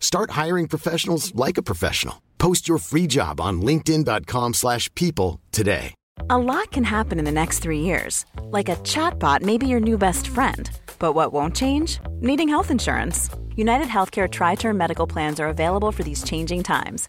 Start hiring professionals like a professional. Post your free job on linkedin.com/people slash people today. A lot can happen in the next three years. Like a chatbot may be your new best friend. But what won't change? Needing health insurance. United Healthcare Tri Term Medical Plans are available for these changing times.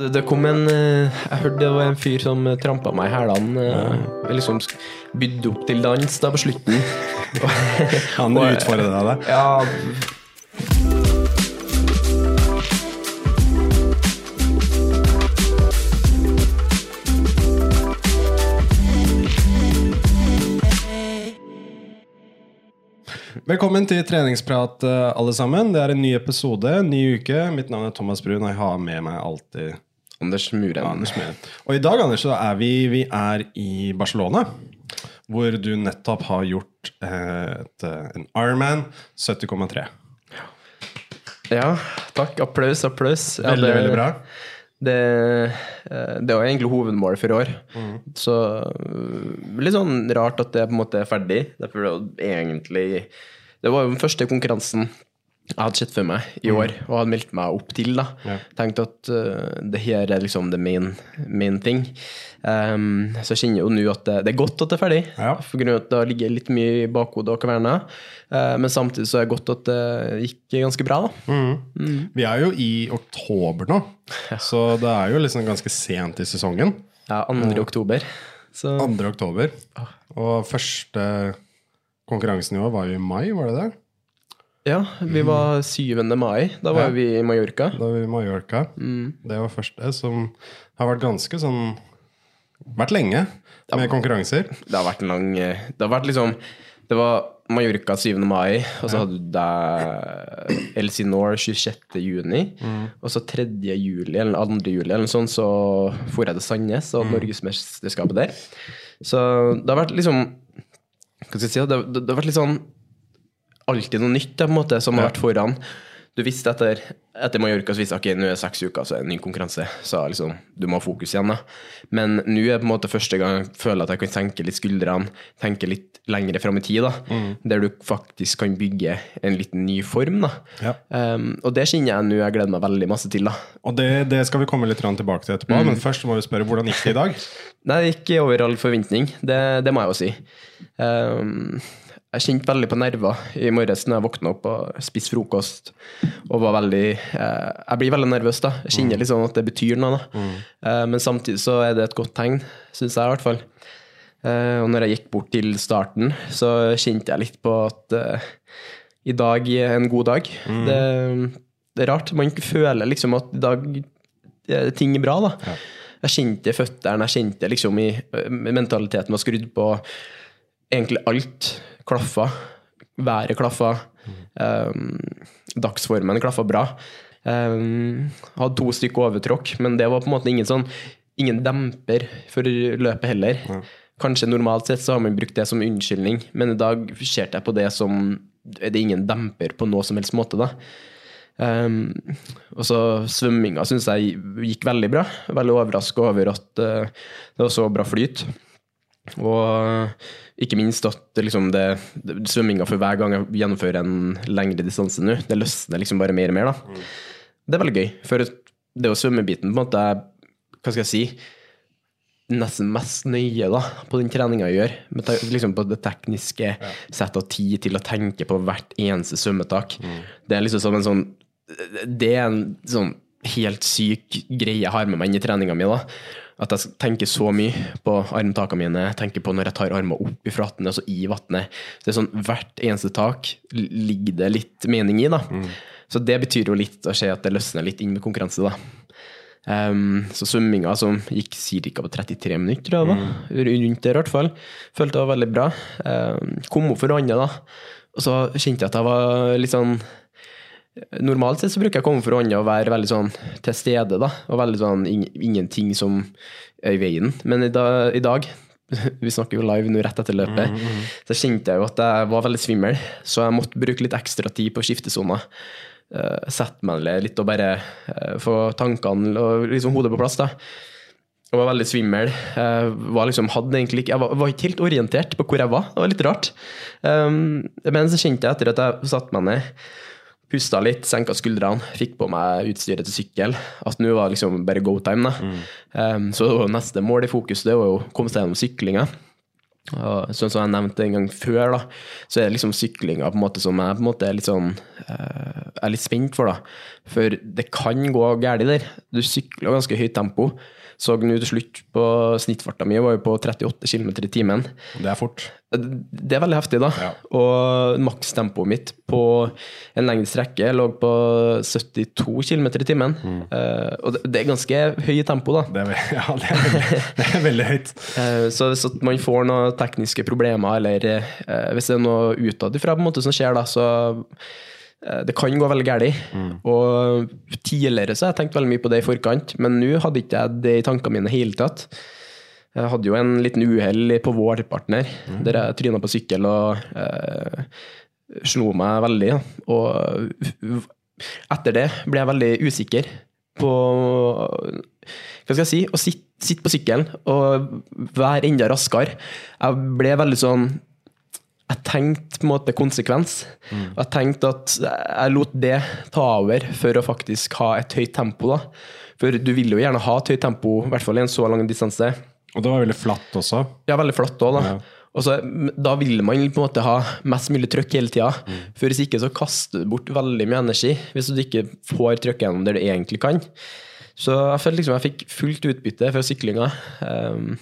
Det, kom en eh, Jeg hørte det var en fyr som eh, trampa meg i hælene. eh, Liksom bydde opp til dans da på slutten. Han utfordra deg. Ja, Velkommen til treningsprat, eh, alle sammen. Det er en ny episode, en ny uke. Mitt navn er Thomas Brun, og jeg har med meg alltid Anders Muren. Anders Muren. Og i dag, Anders, så er vi, vi er i Barcelona. Hvor du nettopp har gjort eh, et, eh, en Ironman 70,3. Ja, takk. Applaus, applaus. Ja, Veldig, det- veldig bra. Det, eh, det var egentlig hovedmålet for i år. Mm. Så øh, litt sånn rart at det på en måte er ferdig. Det er det egentlig Det var jo den første konkurransen jeg hadde sett for meg i år og hadde meldt meg opp til. da Mm. Ja. Tenkte at uh, det her er liksom the main, main thing. Um, så jeg kjenner jo nå at det, det er godt at det er ferdig, Ja. for grunn av at det ligger litt mye i bakhodet og kverna. Uh, men samtidig så er det godt at det gikk ganske bra. da Mm. Vi er jo i oktober nå, så det er jo liksom ganske sent i sesongen. Ja, 2. oktober. Så 2. oktober. Og første konkurransen i år var jo i mai, var det det? Ja, vi var 7. mai. Da var Ja. vi i Mallorca. Da var vi i Mallorca. Mm. Det var første som har vært ganske sånn Vært lenge med konkurranser. Det har vært en lang eh, Det har vært liksom Det var Mallorca 7. mai, og så hadde du deg Elsinore 26. juni. Og så 3. juli, eller 2. juli, eller sånn, så for jeg til Sandnes og Norgesmesterskapet der. Så det har vært liksom Hva skal jeg si? Det, det, det har vært litt sånn alltid noe nytt da, på en måte, som har vært foran. Du visste etter, etter Mallorca så visste jeg, ok, nå er det seks uker, så er det en ny konkurranse. Så liksom, du må ha fokus igjen. da. Men nå er det på en måte første gang jeg føler at jeg kan senke litt skuldrene, tenke litt lengre fram i tid, da. der du faktisk kan bygge en liten ny form. da. Ja. Um, og det kjenner jeg nå jeg gleder meg veldig masse til. da. Og det, det skal vi komme litt tilbake til etterpå, men først må vi spørre hvordan gikk det i dag? Nei, det gikk over all forventning. Det, det må jeg jo si. Um, jeg kjente veldig på nerver i morges når jeg våkna opp og spiste frokost. Og var veldig eh, Jeg blir veldig nervøs, da. Jeg kjenner liksom at det betyr noe. da. Eh, men samtidig så er det et godt tegn, syns jeg i hvert fall. Eh, og når jeg gikk bort til starten, så kjente jeg litt på at eh, i dag er en god dag. Det, det er rart. Man føler liksom at i dag er ting er bra, da. Jeg kjente føttene, jeg kjente liksom i Mentaliteten var skrudd på egentlig alt. Klaffa. Været klaffa. Um, dagsformen klaffa bra. Um, hadde to stykker overtråkk, men det var på en måte ingen sånn Ingen demper for løpet heller. Kanskje normalt sett så har man brukt det som unnskyldning, men i dag ser jeg på det som Det er ingen demper på noe som helst måte, da. Um, og så svømminga syns jeg gikk veldig bra. Veldig overraska over at uh, det var så bra flyt. Og ikke minst at det liksom det, det, svømminga for hver gang jeg gjennomfører en lengre distanse nå, det løsner liksom bare mer og mer. da. det er veldig gøy. For det å svømme biten på en måte er Hva skal jeg si Nesten mest nøye da, på den treninga jeg gjør. Med liksom på det tekniske. Sette av tid til å tenke på hvert eneste svømmetak. Det er liksom som en sånn Det er en sånn helt syk greie jeg har med meg inn i treninga mi. da At jeg tenker så mye på armtakene mine, tenker på når jeg tar armene opp i flaten, altså i vannet. Det er sånn, Hvert eneste tak ligger det litt mening i. da Så det betyr jo litt å se at det løsner litt inn med konkurranse. da Um, så svømminga som gikk ca. på 33 minutter, tror jeg det Mm. Rundt der, i hvert fall. Følte det var veldig bra. Um, kom opp for hånda, da. Og så kjente jeg at jeg var litt sånn Normalt sett så bruker jeg å komme for hånda og være veldig sånn til stede, da. Og veldig sånn in ingenting som er i veien. Men i, da, i dag vi snakker jo live nå rett etter løpet, så kjente jeg jo at jeg var veldig svimmel. Så jeg måtte bruke litt ekstra tid på skiftesona. Uh, Sette meg ned litt og bare uh, få tankene og liksom hodet på plass. da. Jeg var veldig svimmel. Jeg var liksom, hadde egentlig ikke, jeg var, var ikke helt orientert på hvor jeg var. Det var litt rart. Um, men så kjente jeg etter at jeg satte meg ned, pusta litt, senka skuldrene, fikk på meg utstyret til sykkel, at nå var liksom bare go time. da. Um, så det var neste mål i fokus det var jo å komme seg gjennom syklinga. Og sånn som jeg nevnte en gang før, da, så er det liksom syklinga på en måte som jeg på en måte er litt sånn uh, er litt spent for. da. For det kan gå galt der. Du sykler ganske høyt tempo. Så nå til slutt på snittfarta mi var jo på 38 km i timen. Det er fort. Det er veldig heftig, da. Ja. Og makstempoet mitt på en lengre strekke lå på 72 km i timen. Eh, og det, er ganske høy tempo, da. Det er, ja, det er, veldig, det er veldig høyt. Uh, Så hvis at man får noen tekniske problemer, eller uh, hvis det er noe en måte som skjer, da, så det kan gå veldig galt. Og tidligere så har jeg tenkt veldig mye på det i forkant, men nå hadde ikke jeg det i tankene mine i hele tatt. Jeg hadde jo en liten uhell på vårpartner, der jeg tryna på sykkel og eh, slo meg veldig. Ja. Og etter det ble jeg veldig usikker på Hva skal jeg si? Å sitte, sitte på sykkelen og være enda raskere. Jeg ble veldig sånn jeg tenkte på en måte konsekvens. Og jeg tenkte at jeg lot det ta over for å faktisk ha et høyt tempo. da. For du vil jo gjerne ha et høyt tempo, i hvert fall i en så lang distanse. Og det var veldig flatt også. Ja, veldig flatt òg, da. Ja. Og så, da vil man på en måte ha mest mulig trøkk hele tida. For hvis ikke så kaster du bort veldig mye energi, hvis du ikke får trøkk gjennom der du egentlig kan. Så jeg følte liksom jeg fikk fullt utbytte fra syklinga. Um,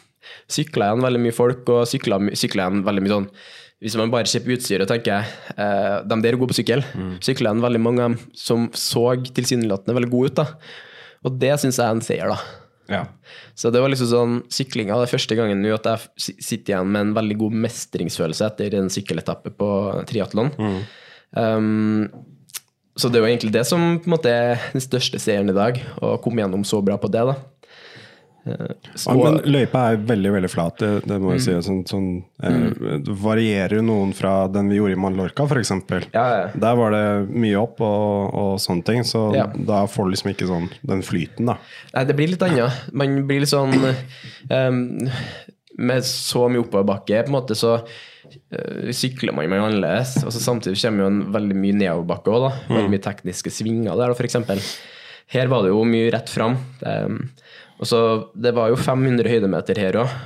sykla igjen veldig mye folk, og sykla, sykla igjen veldig mye sånn Hvis man bare ser på utstyret og tenker uh, de der er gode på sykkel, sykla igjen veldig mange som så tilsynelatende veldig gode ut. da. Og det syns jeg er en seier, da. Ja. Så det var liksom sånn, syklinga det er første gangen nå at jeg sitter igjen med en veldig god mestringsfølelse etter en sykkeletappe på triatlon. Um, så det er jo egentlig det som på en måte er den største seieren i dag, å komme gjennom så bra på det. da. Eh, så- Ja, men løypa er veldig veldig flat, det, det må jeg si. Sånn, sånn, eh, varierer jo noen fra den vi gjorde i Mallorca, f.eks. Ja, ja. Der var det mye opp og, og sånne ting, så Ja. da får du liksom ikke sånn den flyten, da. Nei, det blir litt annet. Man blir litt sånn um, Med så mye oppoverbakke, på en måte, så uh, sykler man meg annerledes. Og så samtidig kommer jo en veldig mye nedoverbakke òg, da. Veldig mye tekniske svinger der, f.eks. Her var det jo mye rett fram. Ehm, og så Det var jo 500 høydemeter her òg.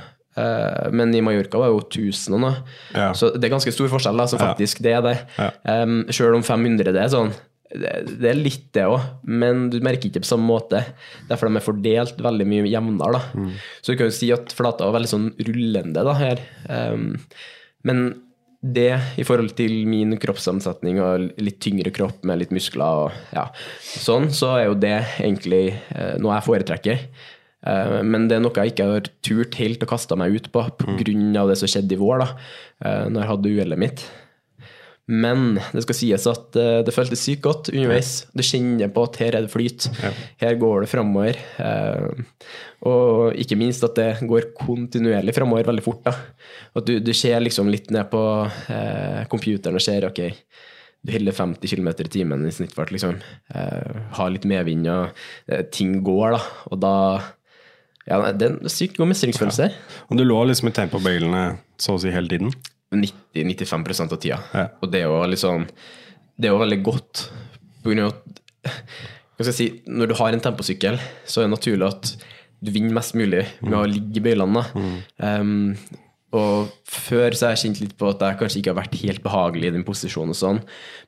men i Mallorca var det jo 1000 og noe. Ja. Så det er ganske stor forskjell, da, så faktisk det er det. Ja. Um, Sjøl om 500 det er sånn det, er litt det òg, men du merker ikke på samme måte. Derfor de er fordelt veldig mye jevnere. Mm. Så du kan jo si at flata var veldig sånn rullende da, her. Um, men det i forhold til min kroppssammensetning og litt tyngre kropp med litt muskler og ja, sånn, så er jo det egentlig eh, noe jeg foretrekker. Eh, Men det er noe jeg ikke har turt helt å kaste meg ut på pga. det som skjedde i vår, da eh, når jeg hadde uhellet mitt. Men det skal sies at eh, det føltes sykt godt underveis. Du kjenner på at her er det flyt. Her går det framover. Og ikke minst at det går kontinuerlig framover veldig fort. da. At du, du ser liksom litt ned på eh, computeren og ser ok, du holder 50 km i timen i snittfart, liksom. Eh, har litt medvind, og eh, ting går, da. Og da Ja, det er en sykt god mestringsfølelse. Og du lå liksom i tempobøylene så å si hele tiden. 90-95% av tida. Ja. Og det er jo liksom Det er jo veldig godt på grunn av at hva skal jeg si, Når du har en temposykkel, så er det naturlig at du vinner mest mulig med å ligge i bøylene. Mm. Um, og før så har jeg kjent litt på at jeg kanskje ikke har vært helt behagelig i den posisjonen, og sånn,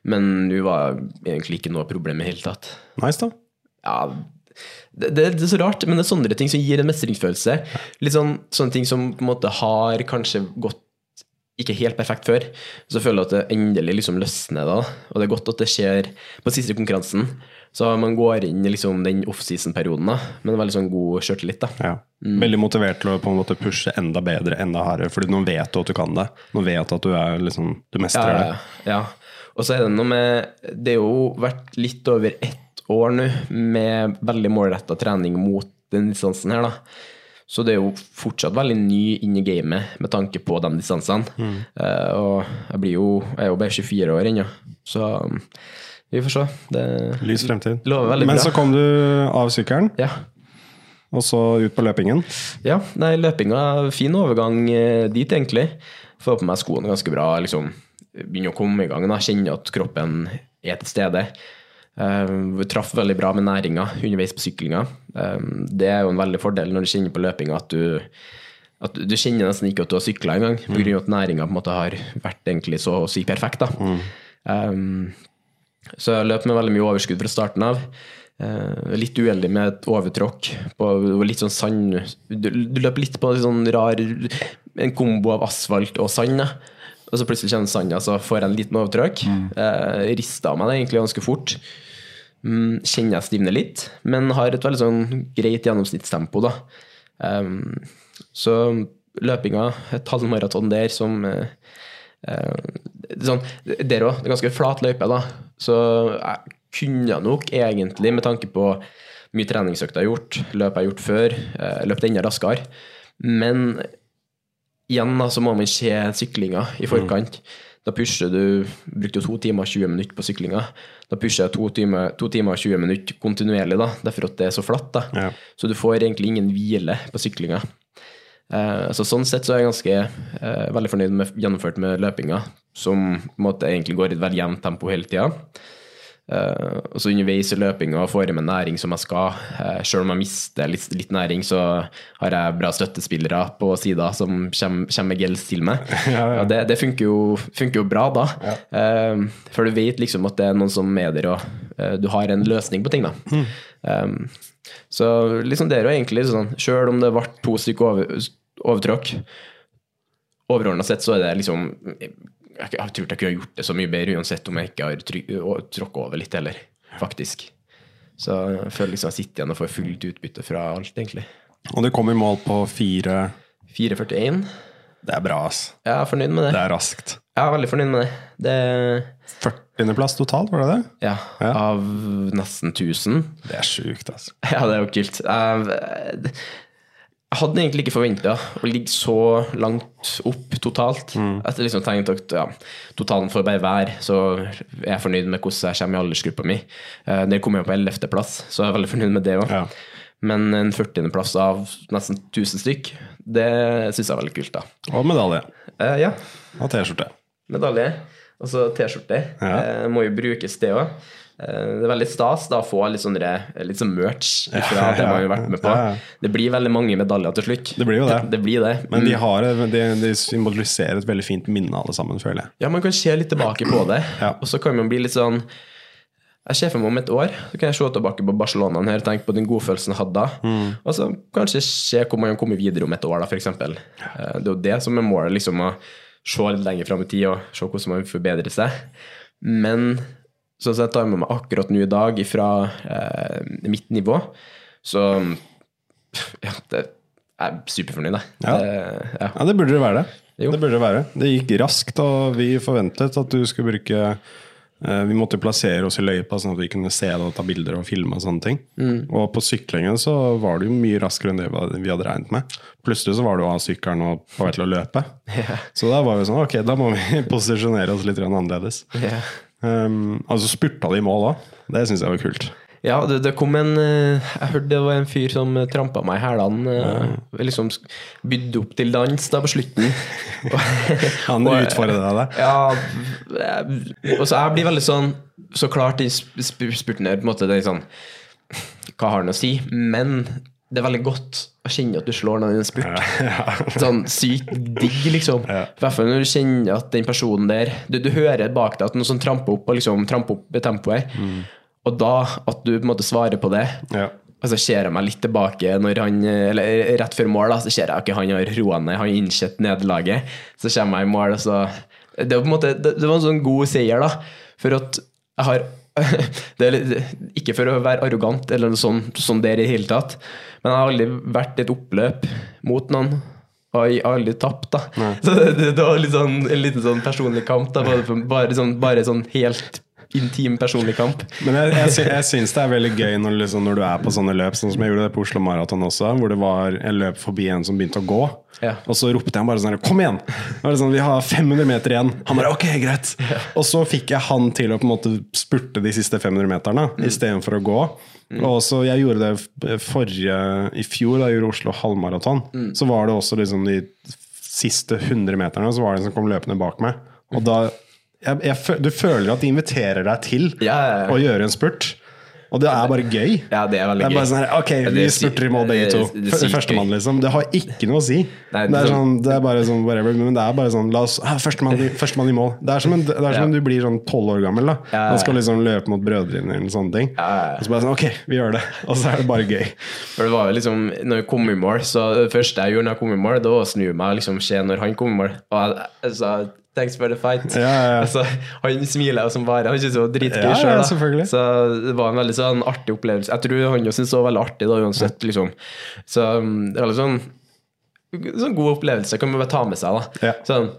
men nå var egentlig ikke noe problem i det hele tatt. Nice, da. Ja, det, det, det er så rart, men det er sånne ting som gir en mestringsfølelse. Litt sånn, sånne ting som på en måte har kanskje gått ikke helt perfekt før. Så føler jeg at det endelig liksom løsner da. Og det er godt at det skjer på siste konkurransen. Så man går inn i liksom den offseason-perioden med en veldig sånn god sjøltillit. Ja. Mm. Veldig motivert til å på en måte pushe enda bedre, enda hardere. Fordi nå vet du at du kan det. Nå vet at du er liksom Du mestrer Ja, det. ja, ja. Og så er det noe med Det har jo vært litt over ett år nå med veldig målretta trening mot den distansen her, da. Så det er jo fortsatt veldig ny inn i gamet med tanke på de distansene. Eh, og jeg blir jo Jeg er jo bare 24 år ennå, så um, vi får se. Det Lys fremtid. Men bra. så kom du av sykkelen, Ja. og så ut på løpingen. Ja, nei, løpinga fin overgang eh, dit, egentlig. Får på meg skoene ganske bra. liksom Begynner å komme i gang. da, Kjenner at kroppen er til stede. Uh, vi traff veldig bra med næringa underveis på syklinga. Um, det er jo en veldig fordel når du kjenner på løpinga at du at du, kjenner nesten ikke at du har sykla engang, mm. pga. at næringa har vært egentlig så å si perfekt. da. Um, så jeg løp med veldig mye overskudd fra starten av. Uh, litt uheldig med et overtråkk. På, litt sånn sand Du, du løper litt på en sånn rar En kombo av asfalt og sand. Og så plutselig kjenner sanda, så får jeg en liten overtråkk. Eh, Rista av meg det egentlig ganske fort. Mm, kjenner jeg stivner litt, men har et veldig sånn greit gjennomsnittstempo. da. Um, så løpinga, et halvmaraton der som uh, sånn, Der òg, det er ganske flat løype, da. Så jeg kunne nok egentlig, med tanke på mye treningsøkter jeg har gjort, løp jeg har gjort før, uh, løpt enda raskere. Men igjen da, så må man se syklinga i forkant. Da pusher du Brukte jo to timer og 20 minutter på syklinga. Da pusher jeg to timer, to timer og 20 minutter kontinuerlig, da, derfor at det er så flatt. da. Ja. Så du får egentlig ingen hvile på syklinga. Eh, så sånn sett så er jeg ganske eh, veldig fornøyd med gjennomført med løpinga, som på en måte egentlig går i et veldig jevnt tempo hele tida. Eh, og så underveis i løpinga får jeg med næring som jeg skal. Uh, Sjøl om jeg mister litt, litt næring, så har jeg bra støttespillere på sida som kommer, med gels til meg. Og det, det funker, jo, funker jo bra da. Eh, for du vet liksom at det er noen som er der, og du har en løsning på ting. da. Um, så liksom det er jo egentlig sånn, sjøl om det ble to stykker over, overtråkk, overordna sett så er det liksom jeg, jeg tror jeg kunne gjort det så mye bedre uansett om jeg ikke har tråkka over litt heller, faktisk. Så jeg føler liksom jeg sitter igjen og får fullt utbytte fra alt, egentlig. Og du kom i mål på 4 4,41. Det er bra, ass. Jeg er fornøyd med det. Det er raskt. Jeg er veldig fornøyd med det. det 40.-plass totalt, var det det? ja, Ja. av nesten 1000. Det er sjukt, altså. Ja, det er jo kult. Jeg, jeg hadde egentlig ikke forventa å ligge så langt opp totalt. Jeg liksom tenkte at ja, totalen får bare være, så er jeg fornøyd med hvordan jeg kommer i aldersgruppa mi. Det Der kom jeg på 11. plass, så jeg er veldig fornøyd med det òg. Ja. Men en 40. plass av nesten 1000 stykk, det syns jeg er veldig kult, da. Og medalje. Eh, ja, Og T-skjorte. medalje. Og så T-skjorte. Ja. Eh, må jo brukes, det òg. Det er veldig stas da å få litt sånn, sånn merch fra det man har vært med på. Ja, ja. Det blir veldig mange medaljer til slutt. Det blir jo det. Det blir det. Men de, har, de, de symboliserer et veldig fint minne, alle sammen, føler jeg. Ja, man kan se litt tilbake på det, Ja. og så kan man bli litt sånn Jeg ser for meg om et år, så kan jeg se tilbake på Barcelona her, tenke på den godfølelsen jeg hadde da, Mm. og så kanskje se hvor man kan komme videre om et år, da, eksempel. Eh, Det er jo det som er målet, liksom, å se litt lenger fram i tid og se hvordan man forbedrer seg. Men sånn som jeg tar med meg akkurat nå i dag fra eh, mitt nivå, så ja, det, er superfornøyd, jeg. Ja. Det, ja. Ja, det burde det være. Jo. Det burde det være. Det gikk raskt, og vi forventet at du skulle bruke eh, Vi måtte plassere oss i løypa, sånn at vi kunne se det og ta bilder og filme. Og sånne ting Og på syklingen så var det jo mye raskere enn det vi hadde regnet med. Plutselig så var du av sykkelen og på vei til å løpe. Så da var vi sånn, ok, da må vi posisjonere oss litt annerledes. Ja. Um, altså spurta de i mål òg. Det syns jeg var kult. Ja, det, det kom en eh, Jeg hørte det var en fyr som trampa meg i hælene. Ja. Liksom bydde opp til dans da på slutten. Han utfordra deg. Ja, og så jeg blir veldig sånn Så klart i sp- sp- spurten her, på en måte, det er sånn Hva har han å si? Men det er veldig godt å kjenne at du slår noen i en spurt. Sånn sykt digg, liksom. I hvert fall når du kjenner at den personen der Du, du hører bak deg at noen sånn tramper opp og liksom tramper opp tempoet. Og da at du på en måte svarer på det. Ja. Og så ser jeg meg litt tilbake når han, eller rett før mål, da, så ser jeg ikke han har roa ned, han har innsett nederlaget. Så kommer jeg i mål, og så Det, var på en måte, det, det var en sånn god seier, da. For at jeg har det er Ikke for å være arrogant eller noe sånt sånn der i det hele tatt, men jeg har aldri vært et oppløp mot noen. Og jeg har aldri tapt, da. Så det, det, det var litt sånn, en liten sånn personlig kamp. da, Bare, bare, sånn, bare sånn helt intim personlig kamp. Men jeg, jeg, jeg syns det er veldig gøy når, liksom, når du er på sånne løp, sånn som jeg gjorde det på Oslo Maraton også, hvor det var jeg løp forbi en som begynte å gå, Ja. og så ropte jeg bare sånn Kom igjen! Det sånn, Vi har 500 meter igjen. Han bare ok, greit. Og så fikk jeg han til å på en måte spurte de siste 500 meterne Mm. istedenfor å gå. Og så Jeg gjorde det forrige i fjor, da jeg gjorde Oslo halvmaraton. Mm. Så var det også liksom de siste 100 meterne Så var det en som kom løpende bak meg. Og da jeg, jeg, Du føler at de inviterer deg til Ja, ja, å gjøre en spurt. Og det er bare gøy. Ja, det er veldig Det er bare gøy. sånn her, Ok, vi er spurter i mål begge to. det Førstemann, liksom. Det har ikke noe å si. Nei, det, er er sånn, det er bare sånn whatever, Men det er bare sånn La oss ah, Førstemann i, mål. Det er som, en, det er som Ja. du blir sånn tolv år gammel. da Ja, Man skal liksom løpe mot brødrene eller sånne ting. Og så bare sånn Ok, vi gjør det. Og så er det bare gøy. For det var jo liksom, når jeg kom i mål, så det første jeg gjorde når jeg kom i mål, det var å snu meg og liksom se når han kom i mål. Og jeg, sa 'thanks for the fight'. Ja, ja. Altså, han smiler jo som bare. Han syntes det var dritgøy Ja, selv, Så det var en veldig sånn artig opplevelse. Jeg tror han jo syntes det var veldig artig, da, uansett. liksom. Så um, det var litt sånn, sånn god opplevelse. Kan man bare ta med seg, da. Sånn,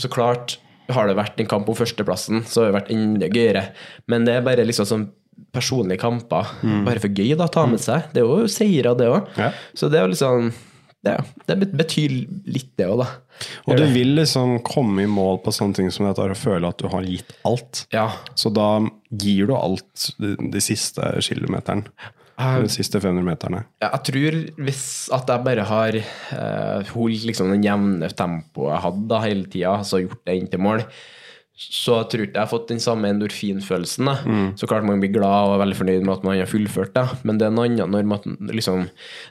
så klart har det vært en kamp om førsteplassen, så har det vært enda gøyere. Men det er bare liksom sånn personlige kamper. Bare for gøy, da. Ta med seg. Det er jo seirer, det òg. Mm. Ja. Så det er jo liksom det, det betyr litt, det òg, da. Og du vil liksom komme i mål på sånne ting som dette og føle at du har gitt alt. Ja. Så da gir du alt de, siste kilometeren. De siste 500 meterne. Jeg tror hvis at jeg bare har eh, holdt liksom den jevne tempoet jeg hadde da, hele tida, altså gjort det inn til mål, så tror ikke jeg har fått den samme endorfinfølelsen. Da. Så klart man blir glad og er veldig fornøyd med at man har fullført det, men det er noe annet når man, liksom,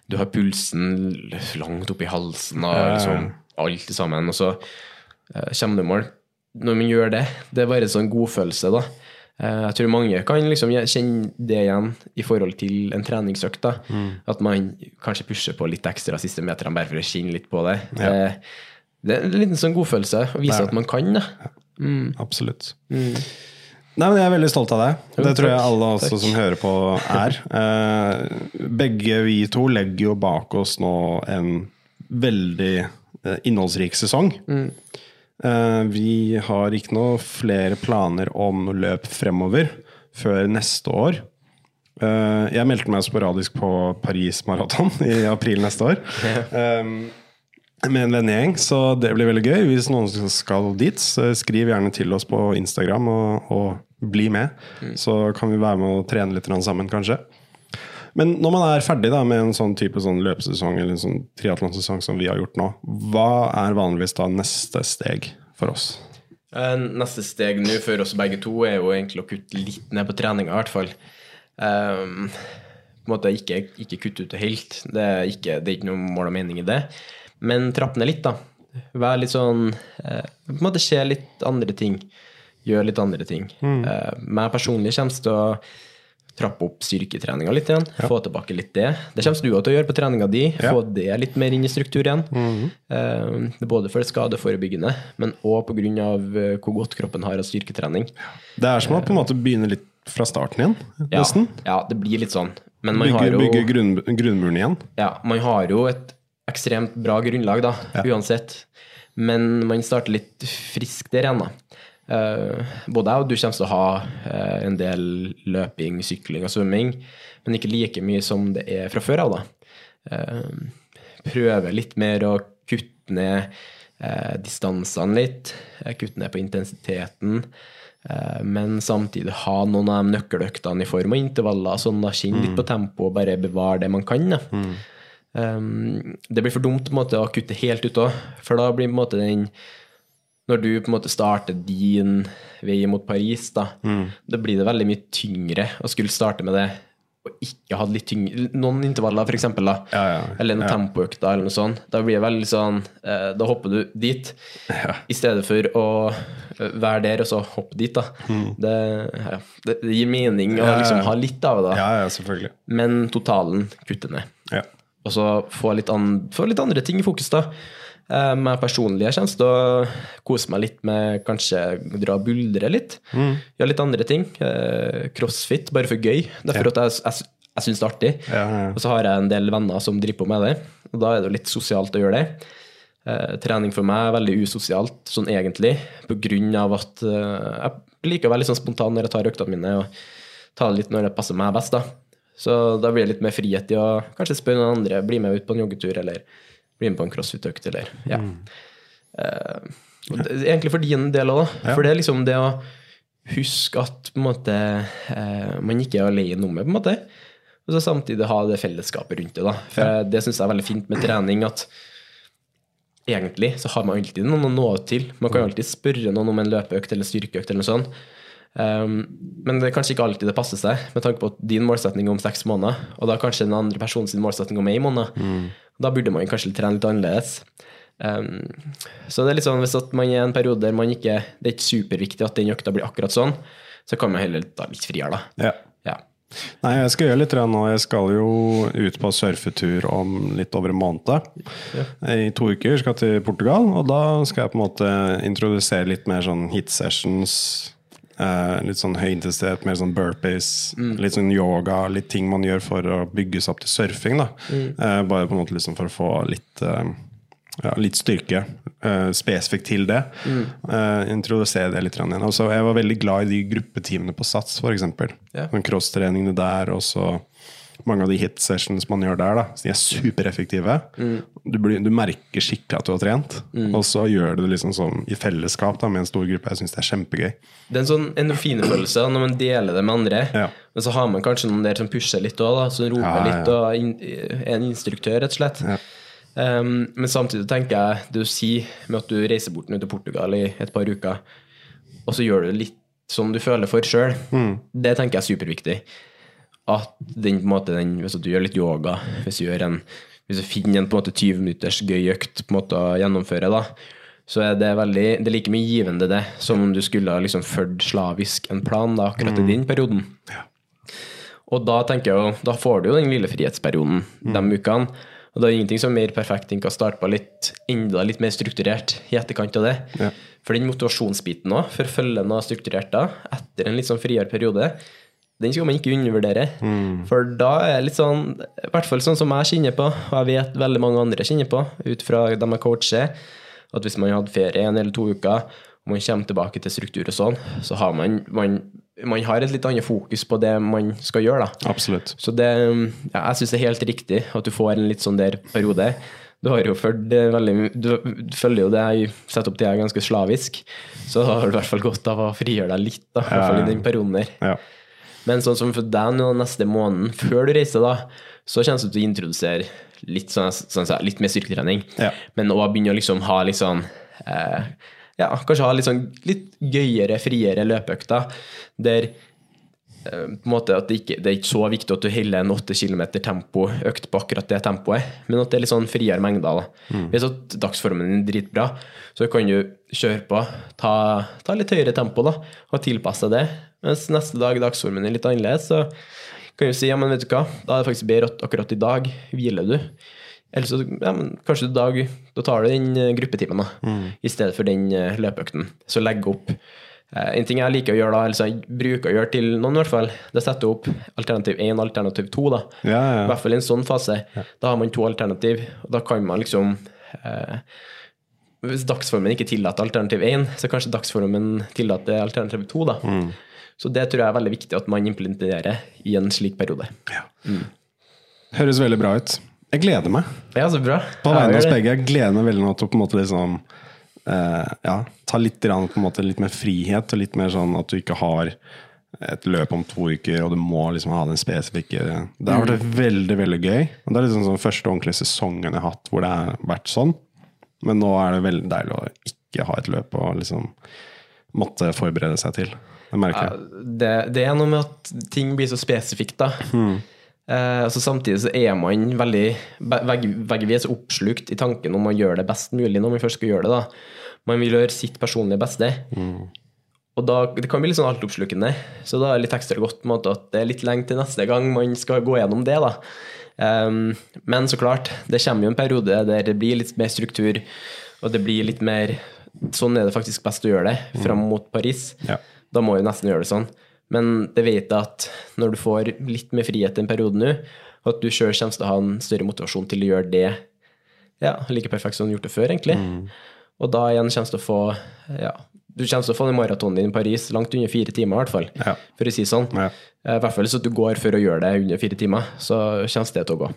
du har pulsen langt opp i halsen og liksom, alt sammen, og så uh, kommer du i mål. Når man gjør det, det er bare en sånn godfølelse, da. Eh, Jeg tror mange kan liksom kjenne det igjen i forhold til en treningsøkt. da. At man kanskje pusher på litt ekstra siste meterne bare for å kjenne litt på det. Eh, Det er en liten sånn godfølelse å vise at man kan det. Absolutt. Nei, men Jeg er veldig stolt av deg. Det tror jeg alle også Takk. som hører på, er. Eh, begge vi to legger jo bak oss nå en veldig eh, innholdsrik sesong. Eh, vi har ikke noe flere planer om noe løp fremover før neste år. Eh, jeg meldte meg sporadisk på Paris Maraton i april neste år. Eh, med en vennegjeng, så det blir veldig gøy. Hvis noen skal dit, så skriv gjerne til oss på Instagram og, og bli med. Så kan vi være med og trene litt sammen, kanskje. Men når man er ferdig da, med en sånn type sånn løpesesong eller en sånn triatlonsesong som vi har gjort nå, hva er vanligvis da neste steg for oss? Eh, Neste steg nå for oss begge to er jo egentlig å kutte litt ned på treninga, i hvert fall. Um, på en måte ikke, ikke kutte ut det helt. Det er ikke, det er ikke noe mål og mening i det. Men trapp ned litt, da. Vær litt sånn eh, På en måte se litt andre ting. Gjør litt andre ting. Eh, meg personlig kommer til å trappe opp styrketreninga litt igjen. Få tilbake litt det. Det kommer du også til å gjøre på treninga di. Få det litt mer inn i struktur igjen. Eh, er både for det skadeforebyggende, men òg pga. hvor godt kroppen har av styrketrening. Det er som å på en måte begynne litt fra starten igjen, Ja, nesten. ja, det blir litt sånn. Men man Bygge, har jo bygge grunn, grunnmuren igjen. Ja, man har jo et ekstremt bra grunnlag, da, uansett. Men man starter litt frisk der igjen, da. Uh, både jeg og du kommer til å ha uh, en del løping, sykling og svømming, men ikke like mye som det er fra før av, da. Uh, prøve litt mer å kutte ned distansene litt, kutte ned på intensiteten. Men samtidig ha noen av de nøkkeløktene i form av intervaller, sånn da kjenne litt på tempo og bare bevare det man kan. Da. Um, det blir for dumt på en måte, å kutte helt ut òg, for da blir på en måte den Når du på en måte starter din vei mot Paris, da, da blir det veldig mye tyngre å skulle starte med det og ikke ha litt tyngre Noen intervaller, da, Ja, ja, eller en ja. tempoøkter, eller noe sånt. Da blir det veldig sånn eh, Da hopper du dit, i stedet for å eh, være der og så hoppe dit, da. Det, ja, det, det gir mening å Mm. Ja, ja, ja. liksom ha litt av det, da. Ja, ja, men totalen kutter ned. Og så få litt, an, få litt andre ting i fokus, da. Med personlige personlig jeg kommer til å kose meg litt med kanskje dra og buldre litt. Gjøre litt andre ting. Eh, crossfit, bare for gøy. Derfor ja. at jeg, jeg, jeg syns det er artig. Ja, ja. Og så har jeg en del venner som driver på med det, og da er det jo litt sosialt å gjøre det. Eh, trening for meg er veldig usosialt, sånn egentlig, på grunn av at eh, jeg liker å være litt sånn spontan når jeg tar øktene mine, og ta det litt når det passer meg best, da. Så da blir det litt mer frihet i å kanskje spørre noen andre, bli med ut på en joggetur, eller bli med på en crossfit-økt, eller ja. Mm. Uh, egentlig for din del òg, da. For det er liksom det å huske at måte uh, man ikke er alene om det, på en måte. Og så samtidig ha det fellesskapet rundt det. da. For det syns jeg er veldig fint med trening. at egentlig så har man alltid noen å nå ut til. Man kan alltid spørre noen om en løpeøkt eller styrkeøkt eller noe sånt. Um, men det er kanskje ikke alltid det passer seg, med tanke på din målsetning om seks måneder, og da kanskje den andre personens målsetning om én måned. Da burde man kanskje trene litt annerledes. Um, så det er litt sånn hvis man er i en periode der man ikke Det er ikke superviktig at den økta blir akkurat sånn, så kan man heller ta litt friere, da. Ja. Ja. Nei, jeg skal gjøre litt nå. Jeg skal jo ut på surfetur om litt over en måned. I to uker skal jeg til Portugal, og da skal jeg på en måte introdusere litt mer sånn hit sessions. Eh, litt sånn høyintensitet, mer sånn burpees, litt sånn yoga, litt ting man gjør for å bygge seg opp til surfing. da. Eh, bare på en måte liksom for å få litt uh, ja, litt styrke spesifikt til det. Eh, introdusere det litt igjen. Altså, jeg var veldig glad i de gruppetimene på Sats, f.eks. Yeah. Ja. Crosstreningene der, og så mange av de hit sessions man gjør der. da så De er supereffektive. Du, blir, du merker skikkelig at du har trent, og så gjør du det liksom sånn i fellesskap da med en stor gruppe. Jeg syns det er kjempegøy. Det er en sånn endorfinfølelse når man deler det med andre. Ja. Men så har man kanskje noen der som pusher litt òg, som roper Ja, ja. litt og in er en instruktør, rett og slett. Um, men samtidig tenker jeg det du sier med at du reiser bort nå til Portugal i et par uker, og så gjør du det litt som du føler for sjøl, Mm. det tenker jeg er superviktig. At den, måte, den, hvis du gjør litt yoga, hvis du, en, hvis du finner en på en måte 20 minutters gøy økt på en måte å gjennomføre, da, så er det veldig, det er like mye givende det, som om du skulle ha liksom fulgt slavisk en plan da, akkurat i den perioden. Og da tenker jeg jo, da får du jo den lille frihetsperioden de ukene. Og det er ingenting som er mer perfekt enn å starte på litt enda litt mer strukturert i etterkant av det. Ja. For den motivasjonsbiten òg, for følge noe strukturert da, etter en litt sånn friere periode, den skal man ikke undervurdere. For da er det litt sånn, i hvert fall sånn som jeg kjenner på, og jeg vet veldig mange andre kjenner på, ut fra dem jeg coacher, at hvis man hadde ferie en eller to uker, og man kommer tilbake til struktur og sånn, så har man, man, man har et litt annet fokus på det man skal gjøre, da. Absolutt. Så det, ja, jeg syns det er helt riktig at du får en litt sånn der periode. Du har jo følt veldig du følger jo det jeg setter opp til jeg er ganske slavisk, så da har du i hvert fall godt av å frigjøre deg litt, da, i hvert fall i den perioden der. Ja. Men sånn som for deg nå neste måned, før du reiser, da, så kommer du til å introdusere litt, sånn, sånn, litt mer styrketrening. Ja. Men òg begynne å liksom ha litt sånn eh, Ja, kanskje ha litt sånn litt gøyere, friere løpeøkter der på en måte at det, ikke, det er ikke så viktig at du holder en 8 km tempoøkt på akkurat det tempoet, men at det er litt sånn friere mengder. da. Hvis at dagsformen din er dritbra, så kan du kjøre på, ta, ta litt høyere tempo da, og tilpasse det. Mens neste dag dagsformen er litt annerledes, så kan du si ja, men vet du hva, da er det faktisk bedre at akkurat i dag hviler du. Eller så ja, men kanskje i dag da tar du den eh, gruppetimen da, i stedet for den eh, løpeøkten. Så legg opp. Eh, En ting jeg liker å gjøre da, eller jeg bruker å gjøre til noen i hvert fall, det er å sette opp alternativ 1 og alternativ 2 da. Ja, ja, I hvert fall i en sånn fase. Da har man to alternativ, og da kan man liksom eh, Hvis dagsformen ikke tillater alternativ 1, så kanskje dagsformen tillater alternativ 2 da. Mm. Så det tror jeg er veldig viktig at man implementerer i en slik periode. Høres veldig bra ut. Jeg gleder meg. Ja, så bra. På vegne av oss begge. Jeg gleder meg veldig nå til å på en måte liksom ja, ta litt, måte, litt mer frihet, og litt mer sånn at du ikke har et løp om to uker, og du må liksom ha den spesifikke Det har vært veldig veldig gøy. Og det er liksom sånn første ordentlige sesongen jeg har hatt hvor det har vært sånn. Men nå er det veldig deilig å ikke ha et løp og liksom måtte forberede seg til. Det merker jeg. Ja, det, det er noe med at ting blir så spesifikt, da. Eh, altså samtidig så er man veldig så oppslukt i tanken om å gjøre det best mulig når man først skal gjøre det. da. Man vil gjøre sitt personlige beste. Og da, Det kan bli litt sånn altoppslukende, så da er det litt ekstra godt måte, at det er litt lenge til neste gang man skal gå gjennom det. da. Um, men så klart, det kommer jo en periode der det blir litt mer struktur, og det blir litt mer Sånn er det faktisk best å gjøre det fram mot Paris. Ja. Da må vi nesten gjøre det sånn. Men det vet jeg at når du får litt mer frihet en periode nå, at du sjøl kommer til å ha en større motivasjon til å gjøre det ja, like perfekt som du har gjort det før, egentlig. Og da igjen kommer du til å få ja, du kommer til å få den maratonen din i Paris langt under fire timer, i hvert fall. Ja. For å si sånn. Ja. Eh, I hvert fall så du går for å gjøre det under fire timer, så kommer det til å gå.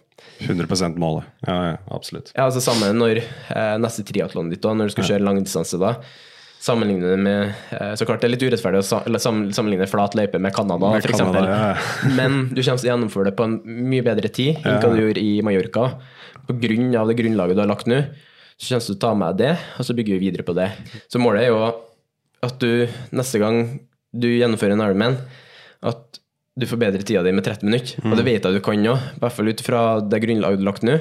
100 målet. Ja, ja, absolutt. Ja, altså Samme når eh, neste triatlon ditt, da, når du skal kjøre langdistanse, da sammenligne det med eh, Så klart det er litt urettferdig å sammenligne flat løype med Canada, f.eks. ja, Men du kommer til å gjennomføre det på en mye bedre tid enn hva du gjorde i Mallorca. På grunn av det grunnlaget du har lagt nå, så kommer du til å ta med det, og så bygger vi videre på det. Så målet er jo at du neste gang du gjennomfører en Ironman, at du forbedrer tida di med 30 minutter. Og det vet jeg du kan òg, i hvert fall ut fra det grunnlaget du har lagt nå.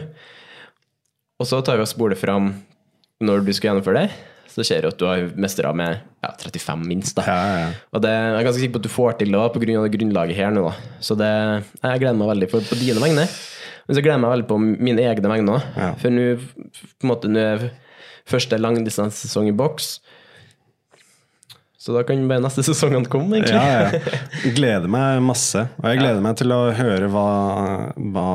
Og så tar vi og spoler fram når du skal gjennomføre det. Så ser du at du har mestra med ja, 35 minst. da. Ja, ja. Og det jeg er ganske sikker på at du får til det pga. på grunn av det grunnlaget her nå. da. Så det, jeg gleder meg veldig for, på dine vegne. Men så gleder jeg meg veldig på mine egne vegne òg. For nå på en måte, nå er første langdistansesesong i boks. Så da kan bare neste sesongene komme, egentlig. Ja, ja. Gleder meg masse. Og jeg gleder meg til å høre hva, hva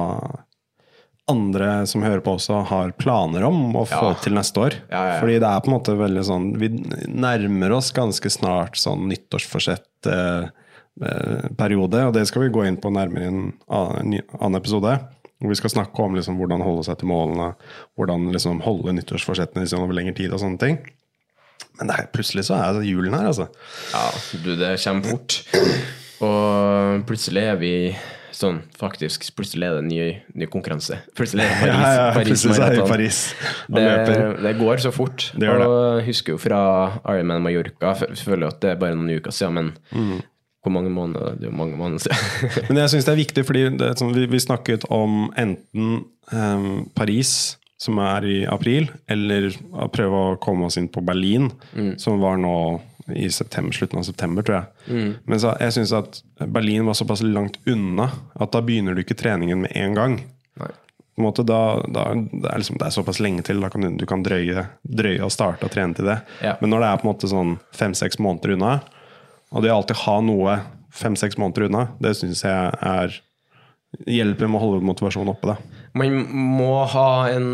andre som hører på også, har planer om å få Ja. til neste år. Ja, ja. Fordi det er på en måte veldig sånn Vi nærmer oss ganske snart sånn nyttårsforsett-periode, og det skal vi gå inn på nærmere i en annen episode. Hvor vi skal snakke om liksom, hvordan holde seg til målene, hvordan liksom, holde nyttårsforsettene liksom, over lengre tid og sånne ting. Men det er, plutselig så er det julen her, altså. Ja, du, det kommer fort. Og plutselig er vi sånn, faktisk, plutselig er det en ny, ny konkurranse. Plutselig er det Paris, Ja, ja, Paris plutselig er. Paris Det, det går så fort. Det gjør det. og husker jo fra Ironman Mallorca, føler jo at det er bare noen uker siden, men Mm. hvor mange måneder? Det er jo mange måneder siden. Men jeg syns det er viktig, fordi det, sånn, vi, vi snakket om enten um, Paris, som er i april, eller prøve å komme oss inn på Berlin, som var nå i september, slutten av september, tror jeg. Men så, jeg syns at Berlin var såpass langt unna at da begynner du ikke treningen med en gang. Nei. På en måte, da, da, det, er liksom, det er såpass lenge til. Da kan du, du kan drøye, drøye å starte å trene til det. Ja. Men når det er på en måte sånn fem-seks måneder unna, og det å alltid ha noe fem-seks måneder unna, det syns jeg er hjelper med å holde motivasjonen oppe. Da. Man må ha en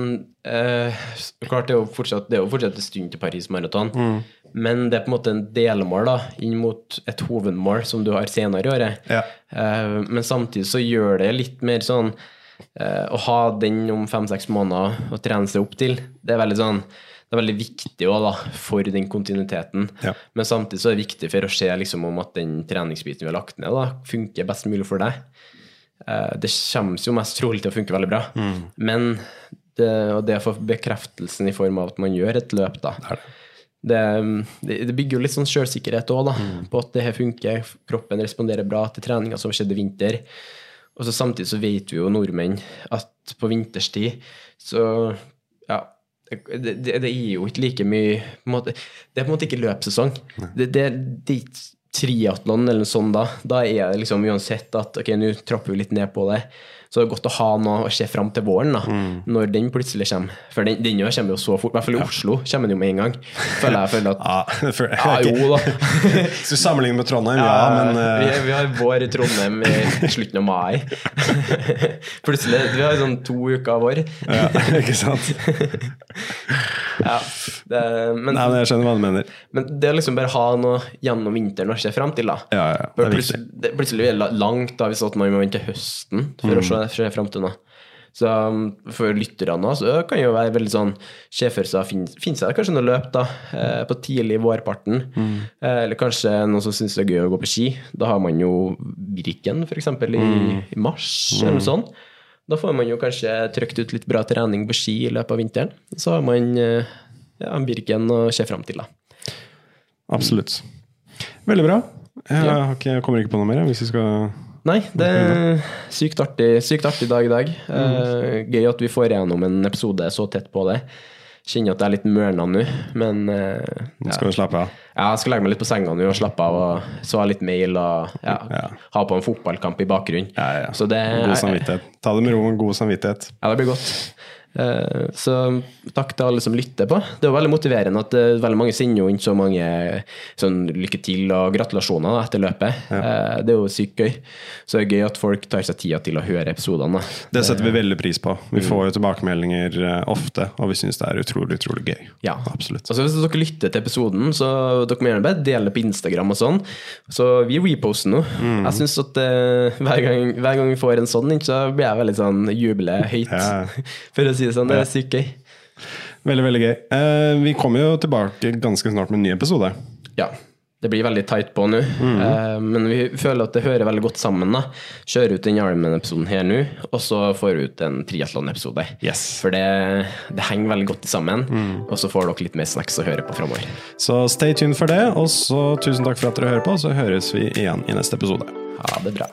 eh, Klart, det er jo fortsatt, det er jo fortsatt en stund til Paris Marathon, Mm. Men det er på en måte en delmål da, inn mot et hovedmål som du har senere i året. Ja. Eh, men samtidig så gjør det litt mer sånn eh, Å ha den om fem-seks måneder å trene seg opp til, det er veldig sånn det er veldig viktig også, da, for den kontinuiteten. Ja. Men samtidig så er det viktig for å se liksom, om at den treningsbiten vi har lagt ned, da, funker best mulig for deg. Eh, det kommer jo mest trolig til å funke veldig bra. Mm. Men det, og det å få bekreftelsen i form av at man gjør et løp, da, er det. Det, det, bygger jo litt sånn selvsikkerhet òg, Mm. på at det her funker. Kroppen responderer bra til treninga som skjedde i vinter. Og så samtidig så vet vi jo nordmenn at på vinterstid så ja, det, det, det gir jo ikke like mye måte, Det er på en måte ikke løpssesong. Det, det, det triatlon eller noe sånt da. Da er det liksom uansett at ok, nå trapper vi litt ned på det. Så det er godt å ha noe å se fram til våren, da, når den plutselig kommer. For den, den jo kommer jo så fort. I hvert fall i Oslo kommer den jo med en gang. Føler jeg føler at Ja, for, Ja, jo da. Hvis du sammenligner med Trondheim, ja, men vi, eh, vi har vår i Trondheim i slutten av mai. Plutselig. Vi har sånn to uker av vår. ja, Ikke sant? Ja, det, men, Nei, men Jeg skjønner hva du mener. men det å liksom bare ha noe gjennom vinteren å se fram til, da. Ja, ja, det er plutselig, det, plutselig er det langt da hvis at man må vente høsten for Mm. å se, fram til noe. Så um, for lytterne så kan jo være veldig sånn Se for seg Finnes det kanskje noe løp da, eh, på tidlig vårparten? Mm. Eh, eller kanskje noen som syns det er gøy å gå på ski? Da har man jo Birken, f.eks. I, mm. i mars, eller noe sånt. Da får man jo kanskje trykt ut litt bra trening på ski i løpet av vinteren. Så har man eh, ja, Birken å se fram til, da. Absolutt. Veldig bra. Jeg, ja. ikke, jeg kommer ikke på noe mer, hvis vi skal Nei, det er sykt artig, sykt artig dag i dag. Mm. Uh, gøy at vi får igjennom en episode så tett på det. Kjenner at jeg er litt mørna nå, men uh, Nå skal du slappe av? Ja, jeg skal legge meg litt på senga nå og slappe av. og Så litt mail og ja, ja. ha på en fotballkamp i bakgrunnen. Ja, god samvittighet. Ta det med ro og god samvittighet. Ja, det blir godt. Eh, så takk til alle som lytter på. Det er veldig motiverende at eh, veldig mange sender jo inn så mange sånn lykke til og gratulasjoner da, etter løpet. Ja. Eh, det er jo sykt gøy. Så det er gøy at folk tar seg tida til å høre episodene. Det setter vi veldig pris på. Vi mm. får jo tilbakemeldinger ofte, og vi syns det er utrolig, utrolig gøy. Ja, absolutt. Altså, hvis dere lytter til episoden, så dere må gjerne bare dele på Instagram og sånn. Så vi reposter nå. Mm. Jeg syns at uh, hver, gang, hver, gang, vi får en sånn, så blir jeg veldig sånn jubler høyt. Ja. For å si si det sånn. Det er sykt gøy. Veldig, veldig gøy. Eh, vi kommer jo tilbake ganske snart med en ny episode. Ja. Det blir veldig tight på nå, mm. eh, men vi føler at det hører veldig godt sammen. da. Kjøre ut den Ironman-episoden her nå, og så får vi ut en triatlon-episode. Yes. For det, det, henger veldig godt sammen, mm. og så får dere litt mer snacks å høre på framover. Så stay tuned for det, og så tusen takk for at dere hører på, så høres vi igjen i neste episode. Ha det bra.